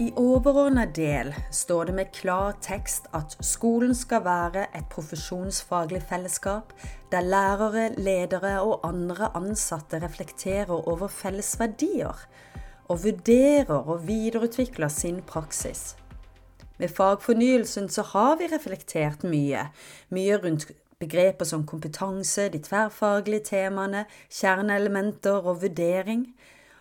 I overordna del står det med klar tekst at skolen skal være et profesjonsfaglig fellesskap der lærere, ledere og andre ansatte reflekterer over felles verdier og vurderer og videreutvikler sin praksis. Med fagfornyelsen så har vi reflektert mye, mye rundt begreper som kompetanse, de tverrfaglige temaene, kjerneelementer og vurdering.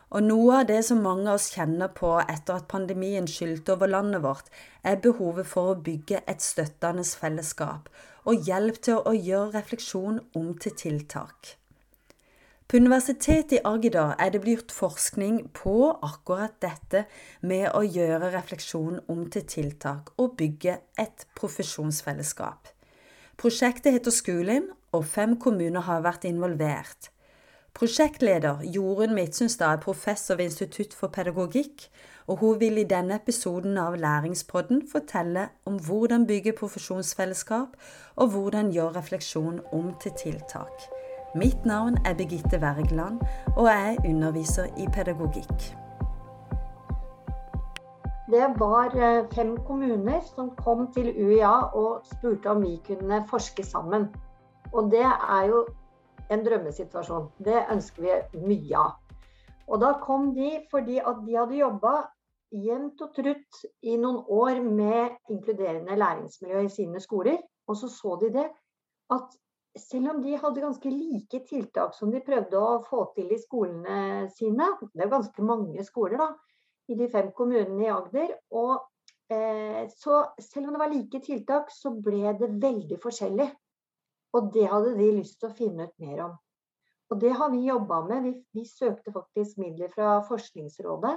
Og noe av det som mange av oss kjenner på etter at pandemien skylte over landet vårt, er behovet for å bygge et støttende fellesskap og hjelp til å gjøre refleksjon om til tiltak. På Universitetet i Agder er det blitt forskning på akkurat dette med å gjøre refleksjon om til tiltak og bygge et profesjonsfellesskap. Prosjektet heter Skolin, og fem kommuner har vært involvert. Prosjektleder Jorunn Midtsundstad er professor ved Institutt for pedagogikk, og hun vil i denne episoden av Læringspodden fortelle om hvordan bygge profesjonsfellesskap, og hvordan gjøre refleksjon om til tiltak. Mitt navn er Birgitte Wergeland, og jeg underviser i pedagogikk. Det var eh, fem kommuner som kom til UiA og spurte om vi kunne forske sammen. Og det er jo en drømmesituasjon. Det ønsker vi mye av. Og da kom de fordi at de hadde jobba jevnt og trutt i noen år med inkluderende læringsmiljø i sine skoler. Og så så de det at selv om de hadde ganske like tiltak som de prøvde å få til i skolene sine, det er ganske mange skoler da, i de fem kommunene i Agder, og eh, så selv om det var like tiltak, så ble det veldig forskjellig. Og det hadde de lyst til å finne ut mer om. Og det har vi jobba med. Vi, vi, søkte faktisk midler fra Forskningsrådet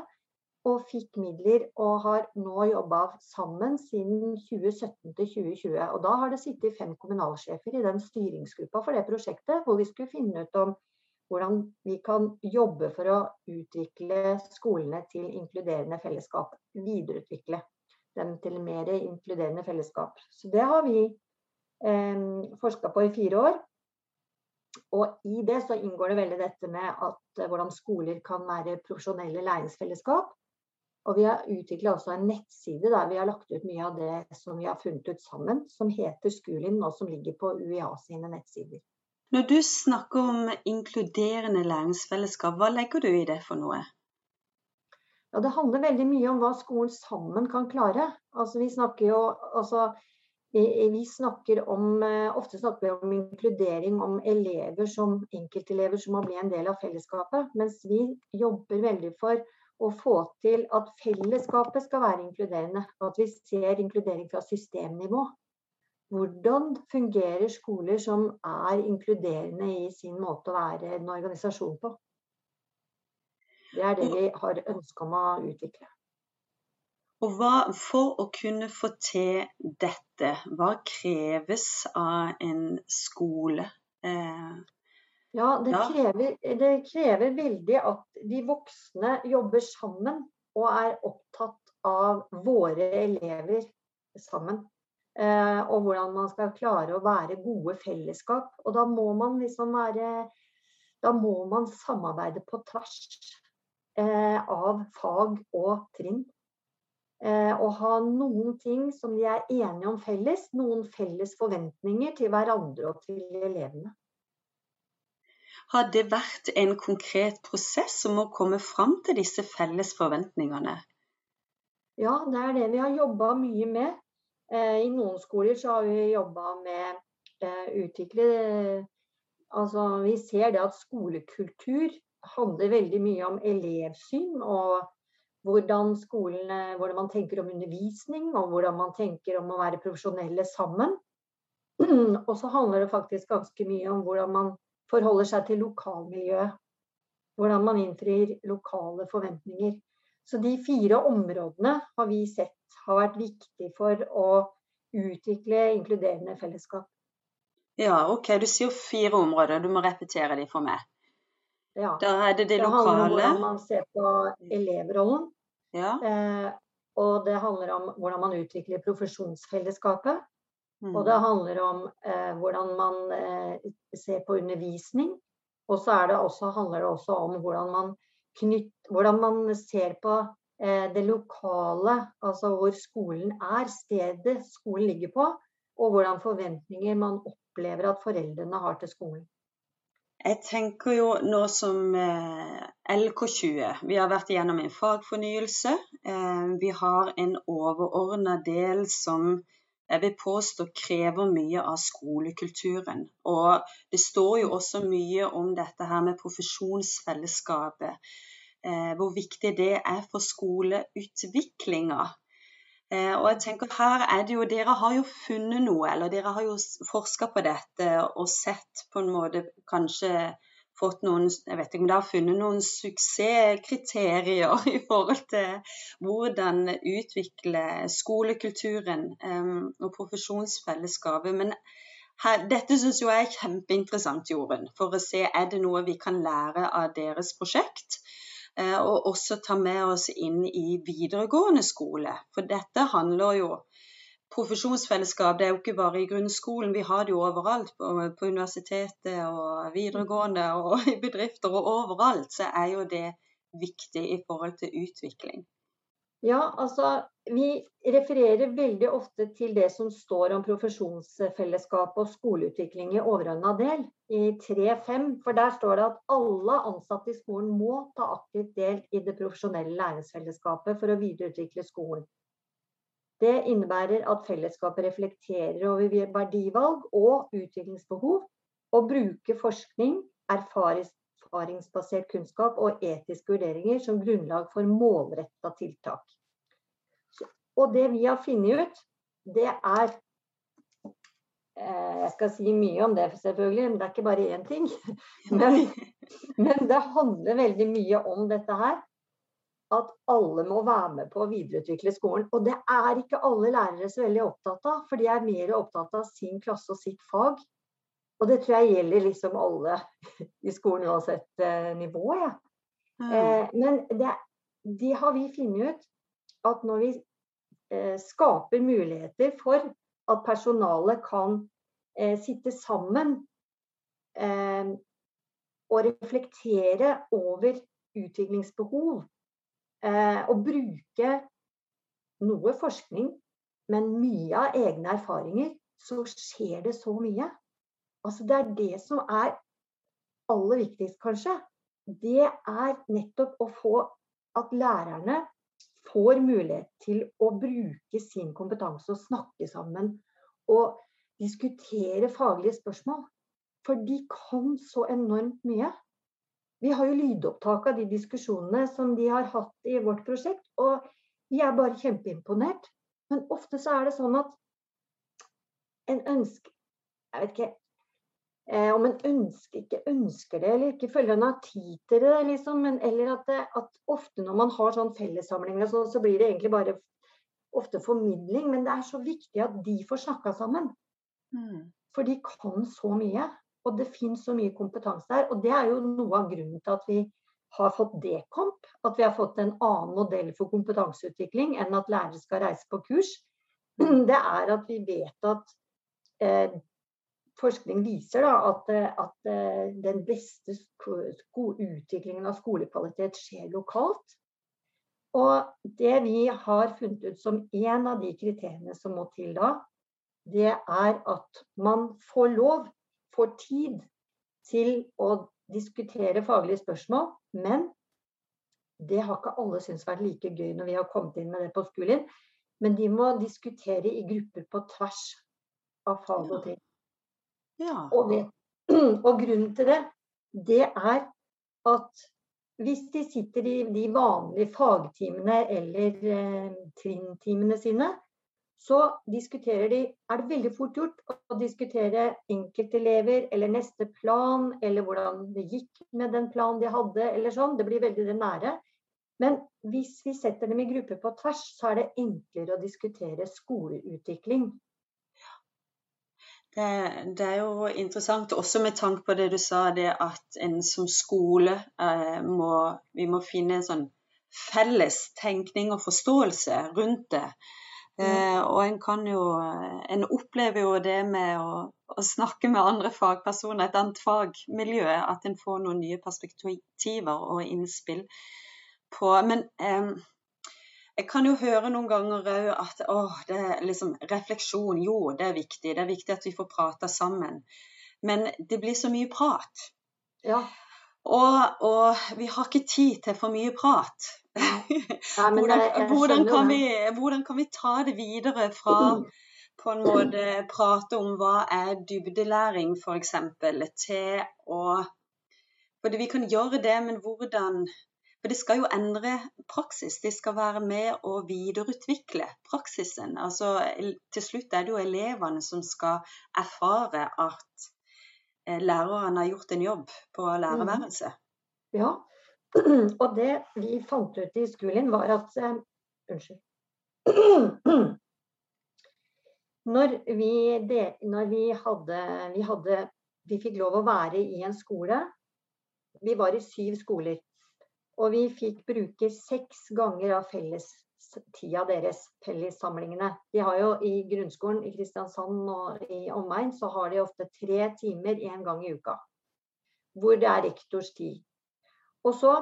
og fikk midler og har nå jobba sammen siden 2017 til 2020. Og da har det sittet fem kommunalsjefer i den styringsgruppa for det prosjektet, hvor vi skulle finne ut om hvordan vi kan jobbe for å utvikle skolene til inkluderende fellesskap. Videreutvikle dem til mer inkluderende fellesskap. Så det har vi eh, forska på i fire år. Og i det så inngår det veldig dette med at, eh, hvordan skoler kan være profesjonelle læringsfellesskap. Og vi har utvikla også en nettside der vi har lagt ut mye av det som vi har funnet ut sammen, som heter Skolin, og som ligger på UiA sine nettsider. Når du snakker om inkluderende læringsfellesskap, hva legger du i det for noe? Ja, Det handler veldig mye om hva skolen sammen kan klare. Altså, vi snakker jo, altså, vi snakker om, eh, ofte snakker vi om inkludering, om elever som enkeltelever som må bli en del av fellesskapet. Mens vi jobber veldig for å få til at fellesskapet skal være inkluderende. Og at vi ser inkludering fra systemnivå. Hvordan fungerer skoler som er inkluderende i sin måte å være en organisasjon på? Det er det vi har ønske om å utvikle. Og hva, for å kunne få til dette, hva kreves av en skole? Eh, ja, det, ja. Krever, det, Krever, veldig at de voksne jobber sammen og er opptatt av våre elever sammen. Eh, og hvordan man skal klare å være gode fellesskap. Og da må man liksom være Da må man samarbeide på tvers eh, av fag og trinn å ha noen ting som de er enige om felles, noen felles forventninger til hverandre og til elevene. Har det vært en konkret prosess om å komme fram til disse felles forventningene? Ja, det er det vi har jobba mye med. Eh, I noen skoler så har vi jobba med eh, utvikle Altså, vi ser det at skolekultur handler veldig mye om elevsyn og hvordan, skolen, hvordan man tenker om undervisning, og hvordan man tenker om å være profesjonelle sammen. Og så handler det faktisk ganske mye om hvordan man forholder seg til lokalmiljøet. Hvordan man innfrir lokale forventninger. Så de fire områdene har vi sett har vært viktig for å utvikle inkluderende fellesskap. Ja, OK. Du sier fire områder. Du må repetere de for meg. Ja. Da er det det, lokale. Det handler om hvordan man ser på elevrollen. Ja. Eh, og det handler om hvordan man utvikler profesjonsfellesskapet. Mm. Og det handler om eh, hvordan man eh, ser på undervisning. Og så handler det også om hvordan man, knytt, hvordan man ser på eh, det lokale, altså hvor skolen er, stedet skolen ligger på, og hvordan forventninger man opplever at foreldrene har til skolen. Jeg tenker jo nå som eh, LK20 Vi har vært igjennom en fagfornyelse. Eh, vi har en overordna del som jeg vil påstå krever mye av skolekulturen. Og det står jo også mye om dette her med profesjonsfellesskapet. Eh, hvor viktig det er for skoleutviklinga. Eh, og jeg tenker her er det jo, Dere har jo funnet noe, eller dere har jo forska på dette og sett på en måte kanskje fått noen Jeg vet ikke om dere har funnet noen suksesskriterier i forhold til hvordan utvikle skolekulturen um, og profesjonsfellesskapet. Men her, dette syns jeg er kjempeinteressant, Jorunn, for å se er det noe vi kan lære av deres prosjekt. Eh, og også ta med oss inn i videregående skole. For dette handler jo Profesjonsfellesskap det er jo ikke bare i grunnskolen, vi har det jo overalt. På, på universitetet og videregående og i bedrifter og overalt så er jo det viktig i forhold til utvikling. Ja, altså vi refererer veldig ofte til det som står om profesjonsfellesskap og skoleutvikling i overordna del, i 3.5. For der står det at alle ansatte i skolen må ta aktivt del i det profesjonelle læringsfellesskapet for å videreutvikle skolen. Det innebærer at fellesskapet reflekterer over verdivalg og utviklingsbehov, og bruker forskning, erfaringsbasert kunnskap og etiske vurderinger som grunnlag for målretta tiltak. Og det vi har funnet ut, det er eh, Jeg skal si mye om det, selvfølgelig, men det er ikke bare én ting. Men, men det handler veldig mye om dette her. At alle må være med på å videreutvikle skolen. Og det er ikke alle lærere så veldig opptatt av, for de er mer opptatt av sin klasse og sitt fag. Og det tror jeg gjelder liksom alle i skolen uansett eh, nivå. Ja. Mm. Eh, men det, det, har vi funnet ut at når vi eh, skaper muligheter for at personalet kan eh, sitte sammen eh, og reflektere over utviklingsbehov eh, og bruke noe forskning, men mye av egne erfaringer, så skjer det så mye. Altså det er det som er aller viktigst, kanskje. Det er nettopp å få at lærerne får mulighet til å bruke sin kompetanse og snakke sammen og diskutere faglige spørsmål. For de kan så enormt mye. Vi har jo lydopptak av de diskusjonene som de har hatt i vårt prosjekt, og vi er bare kjempeimponert. Men ofte så er det sånn at en ønsker Jeg vet ikke om en ønsker, ikke ønsker det eller ikke føler en har tid til det. Liksom. Men, eller at, det, at, ofte når man har sånn fellessamlinger, så, så, blir det egentlig bare ofte formidling. Men det er så viktig at de får snakka sammen. Mm. For de kan så mye. Og det finnes så mye kompetanse der. Og det er jo noe av grunnen til at vi har fått Dekomp. At vi har fått en annen modell for kompetanseutvikling enn at lærere skal reise på kurs. Det er at vi vet at eh, forskning viser da, at, at, eh, den beste utviklingen av skolekvalitet skjer lokalt. Og det vi har funnet ut som en av de kriteriene som må til da, det er at man får lov, får tid til å diskutere faglige spørsmål. Men det har ikke alle syntes vært like gøy når vi har kommet inn med det på skolen. Men de må diskutere i grupper på tvers av fag og ting. Ja. Og, det, og, grunnen til det, det er at hvis de sitter i de vanlige fagtimene eller eh, trinntimene sine, så diskuterer de Er det veldig fort gjort å diskutere enkeltelever eller neste plan, eller hvordan det gikk med den planen de hadde, eller sånn. Det blir veldig det nære. Men hvis vi setter dem i grupper på tvers, så er det enklere å diskutere skoleutvikling. Det, det, er jo interessant, også med tanke på det du sa, det at en som skole eh, må Vi må finne en sånn felles tenkning og forståelse rundt det. Eh, og en kan jo En opplever jo det med å, å, snakke med andre fagpersoner, et annet fagmiljø, at en får noen nye perspektiver og innspill på Men eh, jeg kan jo høre noen ganger òg at å, det er liksom refleksjon. Jo, det er viktig. Det er viktig at vi får prata sammen. Men det blir så mye prat. Ja. Og, og vi har ikke tid til for mye prat. Nei, hvordan, hvordan, kan vi, hvordan kan vi ta det videre fra på en måte prate om hva er dybdelæring, f.eks., til å Fordi vi kan gjøre det, men hvordan For de skal jo endre praksis. de skal være med å videreutvikle praksisen. Altså, til slutt er det jo elevene som skal erfare at lærerne har gjort en jobb på lærerværelset. Ja. Og det vi fant ut i skolen, var at eh, Unnskyld. Når vi, de, når vi hadde, vi hadde Vi fikk lov å være i en skole. Vi var i syv skoler. Og vi fikk bruke seks ganger av fellestida deres, fellessamlingene. De har jo i grunnskolen i Kristiansand og i omegn, så har de ofte tre timer én gang i uka. Hvor det er rektors tid. Og så,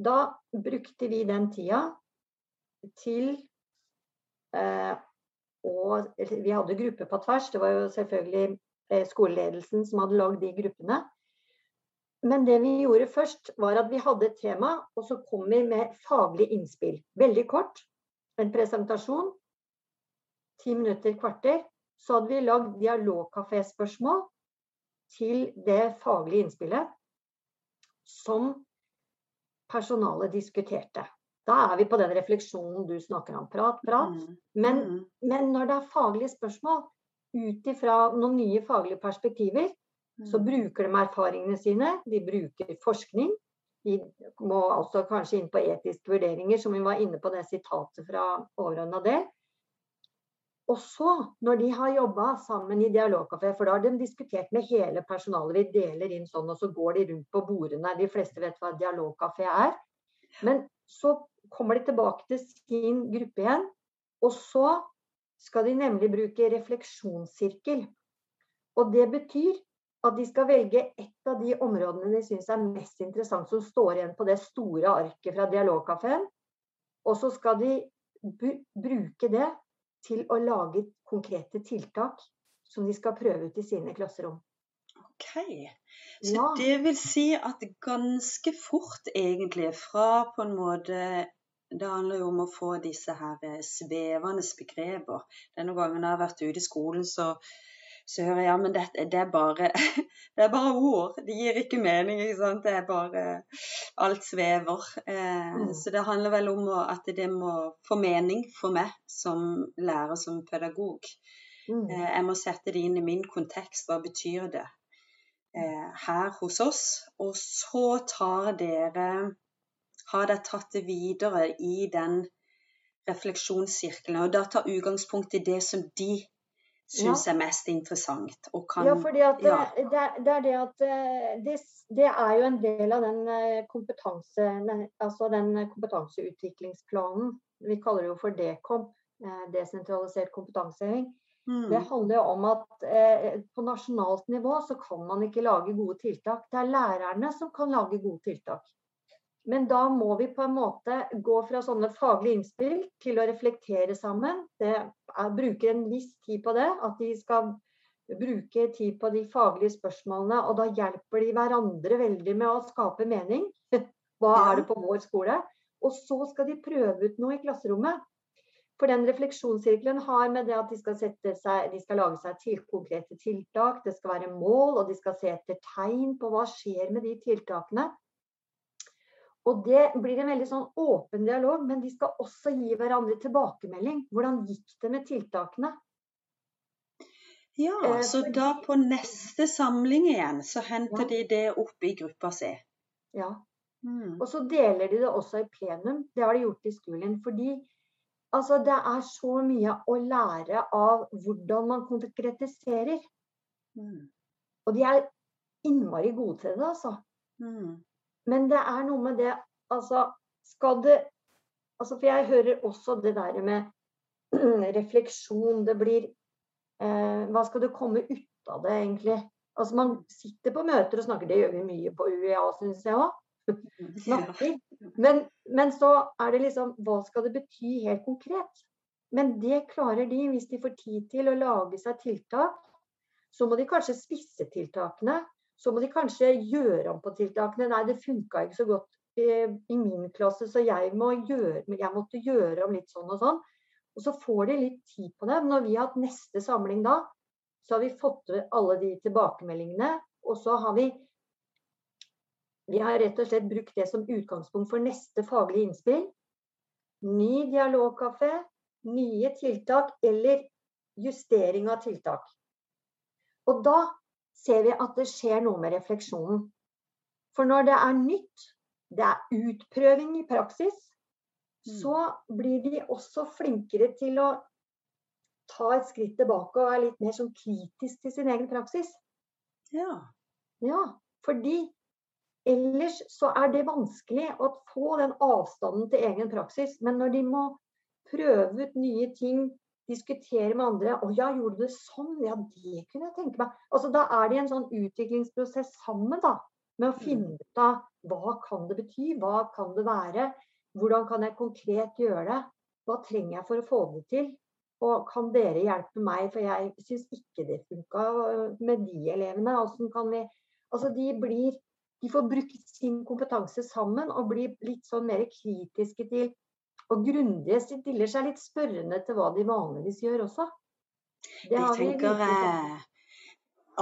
da brukte vi den tida til eh, og vi hadde grupper på tvers. Det var jo selvfølgelig eh, skoleledelsen som hadde lagd de gruppene. Men det vi gjorde først, var at vi hadde et tema, og så kom vi med faglig innspill. Veldig kort. En presentasjon. Ti minutter, kvarter. Så hadde vi lagd dialogkaféspørsmål til det faglige innspillet som personalet diskuterte. Da er vi på den refleksjonen du snakker om. Prat, prat. Mm. Men Mm. men når det er faglige spørsmål ut ifra noen nye faglige perspektiver, så Mm. bruker de erfaringene sine. De bruker forskning. De må altså kanskje inn på etiske vurderinger, som vi var inne på det sitatet fra overordna del. Og så, når de har jobba sammen i dialogkafé, for da har de diskutert med hele personalet, vi deler inn sånn, og så går de rundt på bordene. De fleste vet hva dialogkafé er. Men så kommer de tilbake til sin gruppe igjen, og så skal de nemlig bruke refleksjonssirkel. Og det betyr at de skal velge ett av de områdene de syns er mest interessant, som står igjen på det store arket fra dialogkafeen. Og så skal de bruke det til å lage konkrete tiltak som de skal prøve ut i sine klasserom. OK. Så Ja. det vil si at ganske fort, egentlig, fra på en måte Det handler jo om å få disse her eh, svevende begreper. Denne gangen jeg har vært ute i skolen, så, så hører jeg ja, men det, det, er bare, det er bare ord. Det gir ikke mening. ikke sant? Det er bare Alt svever. Eh, Mm. Så det handler vel om at det må få mening for meg som lærer, som pedagog. Mm. Eh, Jeg må sette det inn i min kontekst. Hva betyr det eh, her hos oss? Og så tar dere Har dere tatt det videre i den refleksjonssirkelen? Og da tar utgangspunkt i det som de syns er mest interessant. Og kan Ja, fordi at ja. det, det, er- det er det at eh, det, det er jo en del av den eh, kompetanse, altså den kompetanseutviklingsplanen. Vi kaller det jo for DKOM, eh, desentralisert kompetanseheving. Det Mm. handler jo om at eh, på nasjonalt nivå så kan man ikke lage gode tiltak. Det er lærerne som kan lage gode tiltak. Men da må vi på en måte gå fra sånne faglige innspill til å reflektere sammen. Det er, bruker en viss tid på det. At de skal bruke tid på de faglige spørsmålene. Og da hjelper de hverandre veldig med å skape mening. Hva er det på vår skole? Og så skal de prøve ut noe i klasserommet. For den refleksjonssirkelen har med det at de skal, sette seg, de skal lage seg til konkrete tiltak, det skal være mål, og de skal se etter tegn på hva skjer med de tiltakene. Og det blir en veldig sånn åpen dialog, men de skal også gi hverandre tilbakemelding. Hvordan gikk det med tiltakene? ja, eh, så fordi- da på neste samling igjen, så henter Ja. de det opp i gruppa si. Ja. Mm. Og så deler de det også i plenum. Det har de gjort i skolen. Fordi altså, det er så mye å lære av hvordan man konkretiserer. Mm. Og de er innmari gode til det, altså. Mm. Men det er noe med det Altså, skal det altså For jeg hører også det der med refleksjon. Det blir eh, Hva skal det komme ut av det, egentlig? Altså, man sitter på møter og snakker, det gjør vi mye på UEA, syns jeg òg. Men, men, så er det liksom Hva skal det bety helt konkret? Men det klarer de hvis de får tid til å lage seg tiltak. Så må de kanskje spisse tiltakene. Så må de kanskje gjøre om på tiltakene. Nei, det funka ikke så godt i min klasse, så jeg, må gjøre, jeg måtte gjøre om litt sånn og sånn. Og så får de litt tid på det. Når vi har hatt neste samling da, så har vi fått alle de tilbakemeldingene. Og så har vi vi har rett og slett brukt det som utgangspunkt for neste faglige innspill. Ny dialogkafé, nye tiltak eller justering av tiltak. Og da ser vi at det skjer noe med refleksjonen. For når det er nytt, det er utprøving i praksis, mm. så blir de også flinkere til å ta et skritt tilbake og være litt mer sånn kritisk til sin egen praksis. Ja. ja fordi ellers så er det vanskelig å få den avstanden til egen praksis. Men når de må prøve ut nye ting, diskutere med andre 'Å ja, gjorde du det sånn?' Ja, det kunne jeg tenke meg. Altså, da er de i en sånn utviklingsprosess sammen, da. Med å mm. finne ut av hva kan det bety, hva kan det være? Hvordan kan jeg konkret gjøre det? Hva trenger jeg for å få det til? Og kan dere hjelpe meg, for jeg syns ikke det funka med de elevene. Vi Altså, de blir De får brukt sin kompetanse sammen og blir litt sånn mer kritiske til og grundige stiller seg litt spørrende til hva de vanligvis gjør også. Det de tenker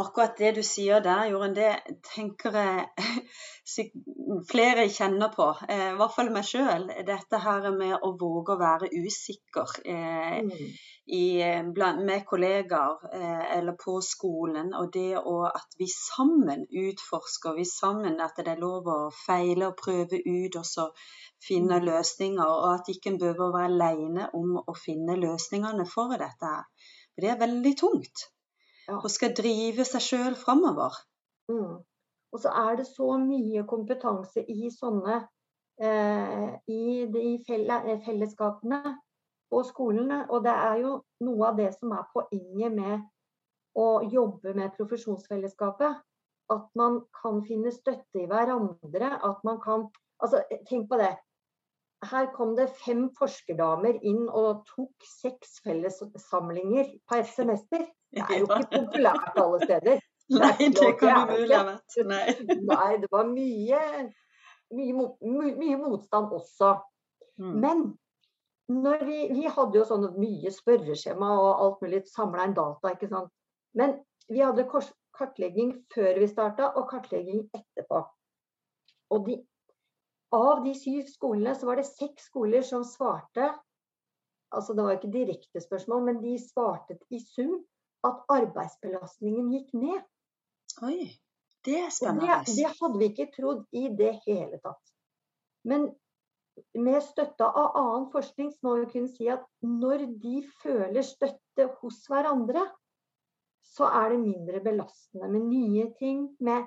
akkurat det du sier der, Jorunn, det tenker jeg flere kjenner på. Eh, I hvert fall meg sjøl. Dette her med å våge å være usikker eh, mm. i, med kollegaer eh, eller på skolen. Og det å, at vi sammen utforsker, vi sammen at det er lov å feile og prøve ut. og så finne mm. løsninger, og at ikke en behøver å være alene om å finne løsningene for dette. her. Det er veldig tungt og skal drive seg sjøl framover. Mm. Og så er det så mye kompetanse i sånne eh, i de fellesskapene og skolene. Og det er jo noe av det som er poenget med å jobbe med profesjonsfellesskapet. At man kan finne støtte i hverandre. At man kan Altså, tenk på det. Her kom det fem forskerdamer inn og tok seks fellessamlinger på et semester. Det er jo ikke populært alle steder. Nei, det kan du mulig ha vært. Nei. Nei, det var mye, mye, mye motstand også. Mm. Men vi, vi, hadde jo sånn mye spørreskjema og alt mulig, samla inn data, ikke sant. Men vi hadde kartlegging før vi starta, og kartlegging etterpå. Og de, av de syv skolene så var det seks skoler som svarte altså Det var ikke direkte spørsmål, men de svarte i sum at arbeidsbelastningen gikk ned. Oi, det er spennende. Det, det, hadde vi ikke trodd i det hele tatt. Men med støtte av annen forskning så må vi kunne si at når de føler støtte hos hverandre, så er det mindre belastende med nye ting, med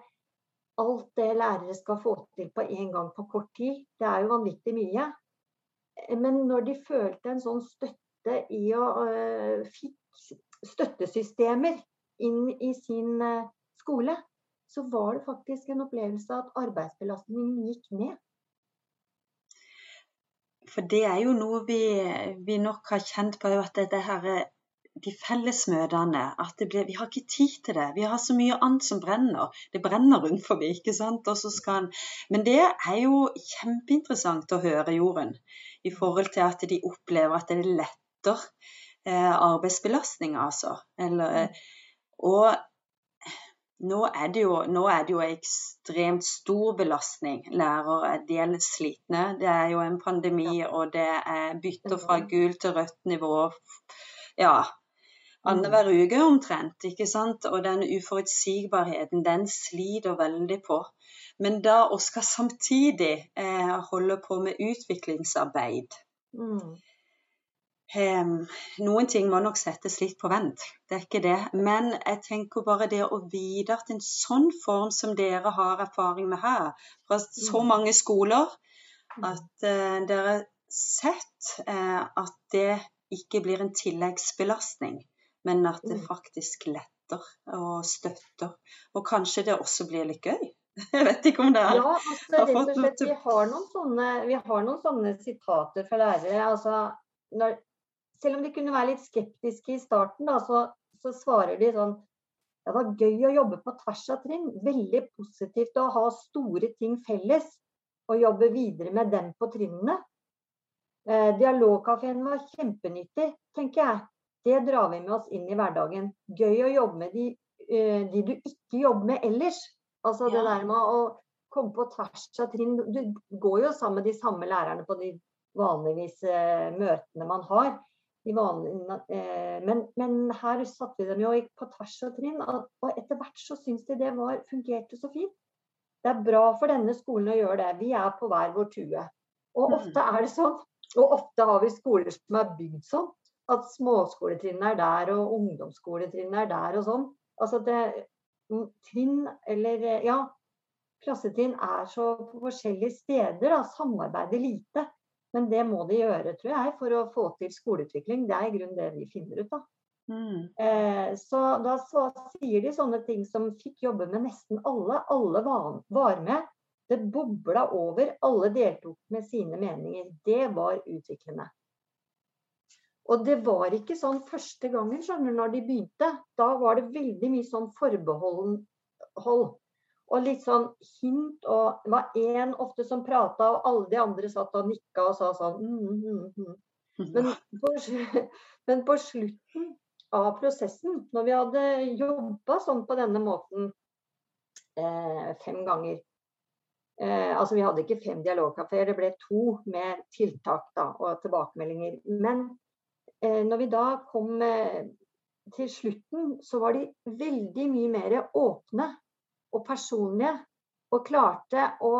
alt det lærere skal få til på en gang på kort tid. Det er jo vanvittig mye. Men når de følte en sånn støtte i å uh, fikk støttesystemer inn i sin uh, skole, så var det faktisk en opplevelse at arbeidsbelastningen gikk ned. For det er jo noe vi, vi nok har kjent på, at dette her, de fellesmøtene at blir, Vi har ikke tid til det. Vi har så mye annet som brenner. Det brenner rundt forbi, ikke sant. Skal, men det er jo kjempeinteressant å høre, Jorunn, i forhold til at de opplever at det er lettere eh, arbeidsbelastning, altså. Eller, eh, og nå er, det jo, nå er det jo ekstremt stor belastning. Lærere er dels slitne. Det er jo en pandemi, og det er bytter fra gult til rødt nivå. Ja, annenhver uke omtrent. ikke sant? Og den uforutsigbarheten, den sliter veldig på. Men da å skal samtidig eh, holde på med utviklingsarbeid mm. Um, noen ting må nok settes litt på vent, det er ikke det. Men jeg tenker bare det å vite at en sånn form som dere har erfaring med her, fra så mm. mange skoler, mm. at uh, dere sett uh, at det ikke blir en tilleggsbelastning, men at det mm. faktisk letter og støtter. Og kanskje det også blir litt gøy. Jeg vet ikke om det er Ja, altså, rett og slett, vi har noen sånne, vi har noen sånne sitater fra lærere. altså når, Selv om de kunne være litt skeptiske i starten, da, så, så svarer de sånn det var gøy å jobbe på tvers av trinn. Veldig positivt å ha store ting felles og jobbe videre med dem på trinnene. Eh, Dialogkafeen var kjempenyttig, tenker jeg. Det drar vi med oss inn i hverdagen. Gøy å jobbe med de, eh, de du ikke jobber med ellers. Altså ja. det der med å komme på tvers av trinn. Du går jo sammen med de samme lærerne på de vanligvis eh, møtene man har. Vanlige, eh, men, men, her satte vi dem jo på tvers av trinn, og etter hvert så syns de det var, fungerte så fint. Det er bra for denne skolen å gjøre det. Vi er på hver vår tue. Og mm. ofte er det sånn. Og ofte har vi skoler som er bygd sånn at småskoletrinnet er der, og ungdomsskoletrinnet er der og sånn. Altså det, mm, trinn eller ja, klassetrinn er så på forskjellige steder, da, samarbeider lite. Men det må de gjøre, tror jeg, for å få til skoleutvikling. Det er i grunnen det vi finner ut av. Mm. Eh, så da så, sier de sånne ting som fikk jobbe med nesten alle. Alle var, var med. Det bobla over. Alle deltok med sine meninger. Det var utviklende. Og det var ikke sånn første gangen, skjønner du, når de begynte. Da var det veldig mye sånn forbehold. Og litt sånn hint, og det var én ofte som prata, og alle de andre satt og nikka og sa sånn mm, mm, mm. Men, på, men, på, slutten av prosessen, når vi hadde jobba sånn på denne måten eh, fem ganger eh, Altså vi hadde ikke fem dialogkafeer, det ble to med tiltak da, og tilbakemeldinger. Men når vi da kom eh, til slutten, så var de veldig mye mer åpne og personlige. Og klarte å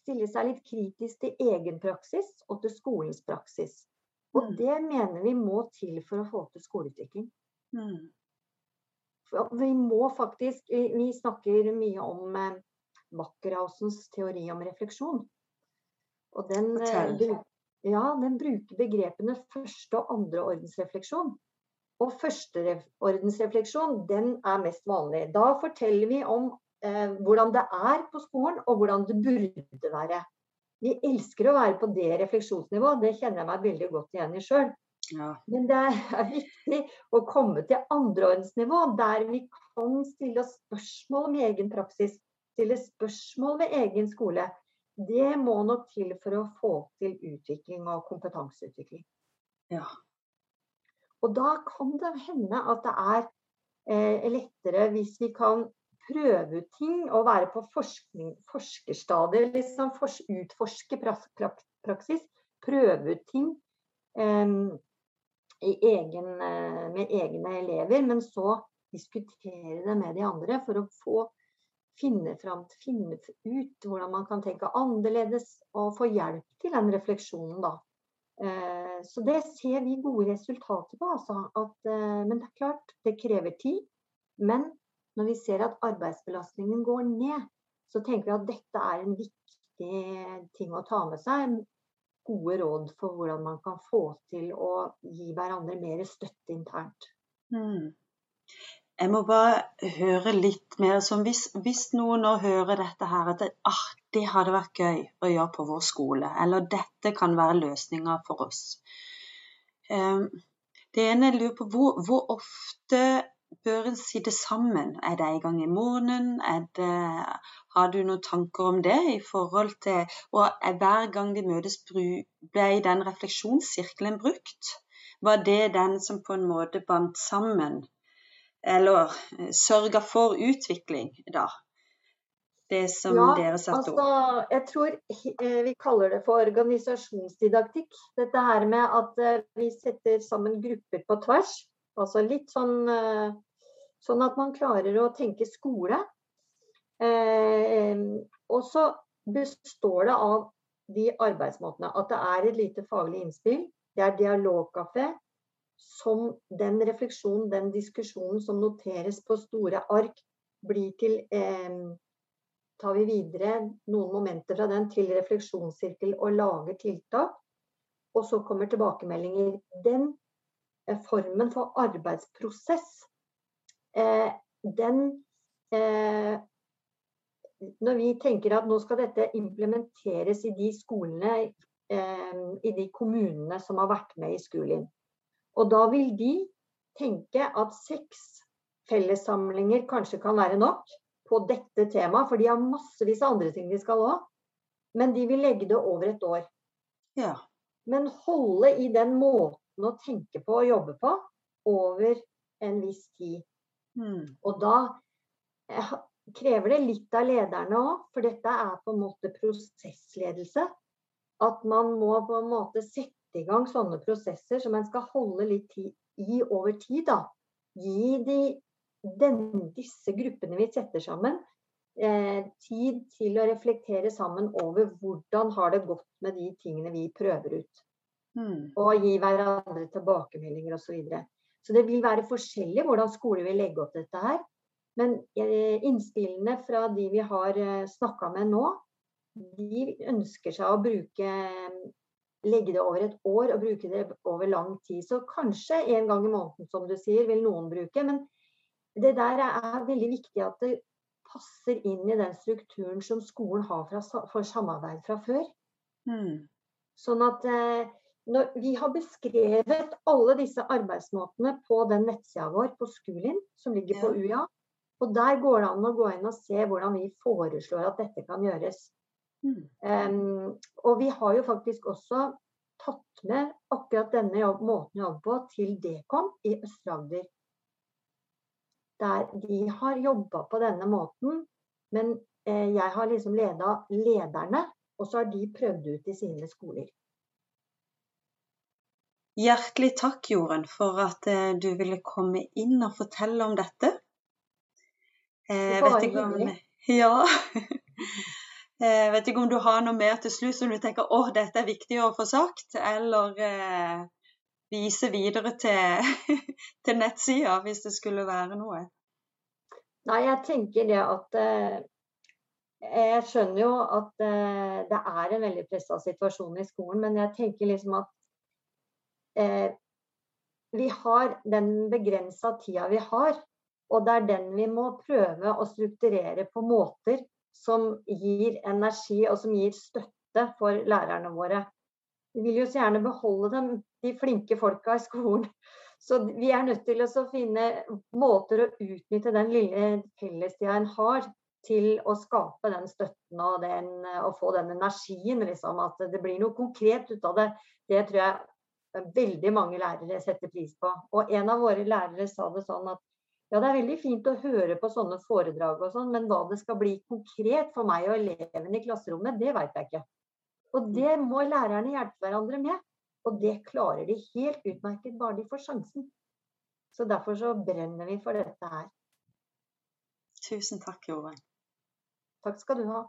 stille seg litt kritisk til egen praksis og til skolens praksis. Og mm. det mener vi må til for å få til skoleutvikling. Mm. Vi må faktisk Vi snakker mye om eh, Wackerhausens teori om refleksjon. Og den, ja, den bruker begrepene første- og andreordensrefleksjon. Og førsteordensrefleksjon, den er mest vanlig. Da forteller vi om eh, hvordan det er på skolen, og hvordan det burde være. Vi elsker å være på det refleksjonsnivået, det kjenner jeg meg veldig godt igjen i sjøl. Ja. Men det er viktig å komme til andreordensnivå, der vi kan stille oss spørsmål om egen praksis. Stille spørsmål ved egen skole. Det må nok til for å få til utvikling og kompetanseutvikling. Ja. Og da kan det hende at det er eh, lettere hvis vi kan prøve ut ting og være på forskning, forskerstadiet. Liksom fors, utforske praksis. Prøve ut ting eh, egen, eh, med egne elever. Men så diskutere det med de andre for å få finne, fram, finne ut hvordan man kan tenke annerledes og få hjelp til den refleksjonen. da. Eh, så det ser vi gode resultater på. Altså, at, eh, men det er klart, det krever tid. Men når vi ser at arbeidsbelastningen går ned, så tenker vi at dette er en viktig ting å ta med seg. Gode råd for hvordan man kan få til å gi hverandre mer støtte internt. Mm. Jeg må bare høre litt mer hvis, hvis noen nå hører dette her, at det, ah, det hadde vært gøy å gjøre på vår skole, eller dette kan være løsninga for oss. Um, det ene jeg lurer på, hvor, hvor, ofte bør en sitte sammen? Er det en gang i måneden? Det, har du noen tanker om det i forhold til Og hver gang de møtes, ble den refleksjonssirkelen brukt? Var det den som på en måte bandt sammen? Eller eh, sørga for utvikling, da? Det som ja, dere satte opp? Altså, jeg tror eh, vi kaller det for organisasjonsdidaktikk. Dette her med at eh, vi setter sammen grupper på tvers. Altså litt sånn sånn at man klarer å tenke skole. Eh, og så består det av de arbeidsmåtene. At det er et lite faglig innspill. Det er dialogkafé som den refleksjonen, den diskusjonen som noteres på store ark, blir til eh, Tar vi videre noen momenter fra den til refleksjonssirkel og lager tiltak. Og så kommer tilbakemeldinger. Den eh, formen for arbeidsprosess, eh, den eh, når vi tenker at nå skal dette implementeres i de skolene, eh, i de kommunene som har vært med i skolen. Og da vil de tenke at seks fellessamlinger kanskje kan være nok på dette temaet, for de har massevis av andre ting de skal òg. Men de vil legge det over et år. Ja. Men holde i den måten å tenke på og jobbe på over en viss tid. Mm. Og da eh, krever det litt av lederne òg, for dette er på en måte prosessledelse. At man må på en måte sette i gang sånne prosesser som en skal holde litt i over tid. da. Gi de, den, disse gruppene vi setter sammen, eh, tid til å reflektere sammen over hvordan har det gått med de tingene vi prøver ut. Mm. Og gi hverandre tilbakemeldinger osv. Så, videre. så det vil være forskjellig hvordan skoler vil legge opp dette her. Men eh, innspillene fra de vi har eh, snakka med nå, de ønsker seg å bruke legge det over et år og bruke det over lang tid. Så kanskje en gang i måneden, som du sier, vil noen bruke. Men det der er veldig viktig at det passer inn i den strukturen som skolen har fra, for samarbeid fra før. Mm. Sånn at eh, når vi har beskrevet alle disse arbeidsmåtene på den nettsida vår på Skulin, som ligger på UiA. Og der går det an å gå inn og se hvordan vi foreslår at dette kan gjøres. Mm. Um, og vi har jo faktisk også tatt med akkurat denne jobb, måten å jobbe på til Dekom i Øst-Agder. Der de har jobba på denne måten, men eh, jeg har liksom leda lederne, og så har de prøvd ut i sine skoler. Hjertelig takk, Jorunn, for at eh, du ville komme inn og fortelle om dette. Eh, det var hyggelig. Ja. Jeg vet ikke om du har noe mer til slutt som du tenker åh, dette er viktig å få sagt, eller eh, vise videre til, til nettsida hvis det skulle være noe? Nei, jeg tenker det at eh, Jeg skjønner jo at eh, det er en veldig pressa situasjon i skolen, men jeg tenker liksom at eh, vi har den begrensa tida vi har. Og det er den vi må prøve å strukturere på måter som gir energi og som gir støtte for lærerne våre. Vi vil jo så gjerne beholde dem, de flinke folka i skolen. Så vi er nødt til å finne måter å utnytte den lille fellestida en har, til å skape den støtten og, den, og få den energien. Liksom, at det blir noe konkret ut av det. Det tror jeg veldig mange lærere setter pris på. Og en av våre lærere sa det sånn at ja, det er veldig fint å høre på sånne foredrag og sånn, men hva det skal bli konkret for meg og elevene i klasserommet, det veit jeg ikke. Og det må lærerne hjelpe hverandre med. Og det klarer de helt utmerket bare de får sjansen. Så derfor så brenner vi for dette her. Tusen takk, Jorunn. Takk skal du ha.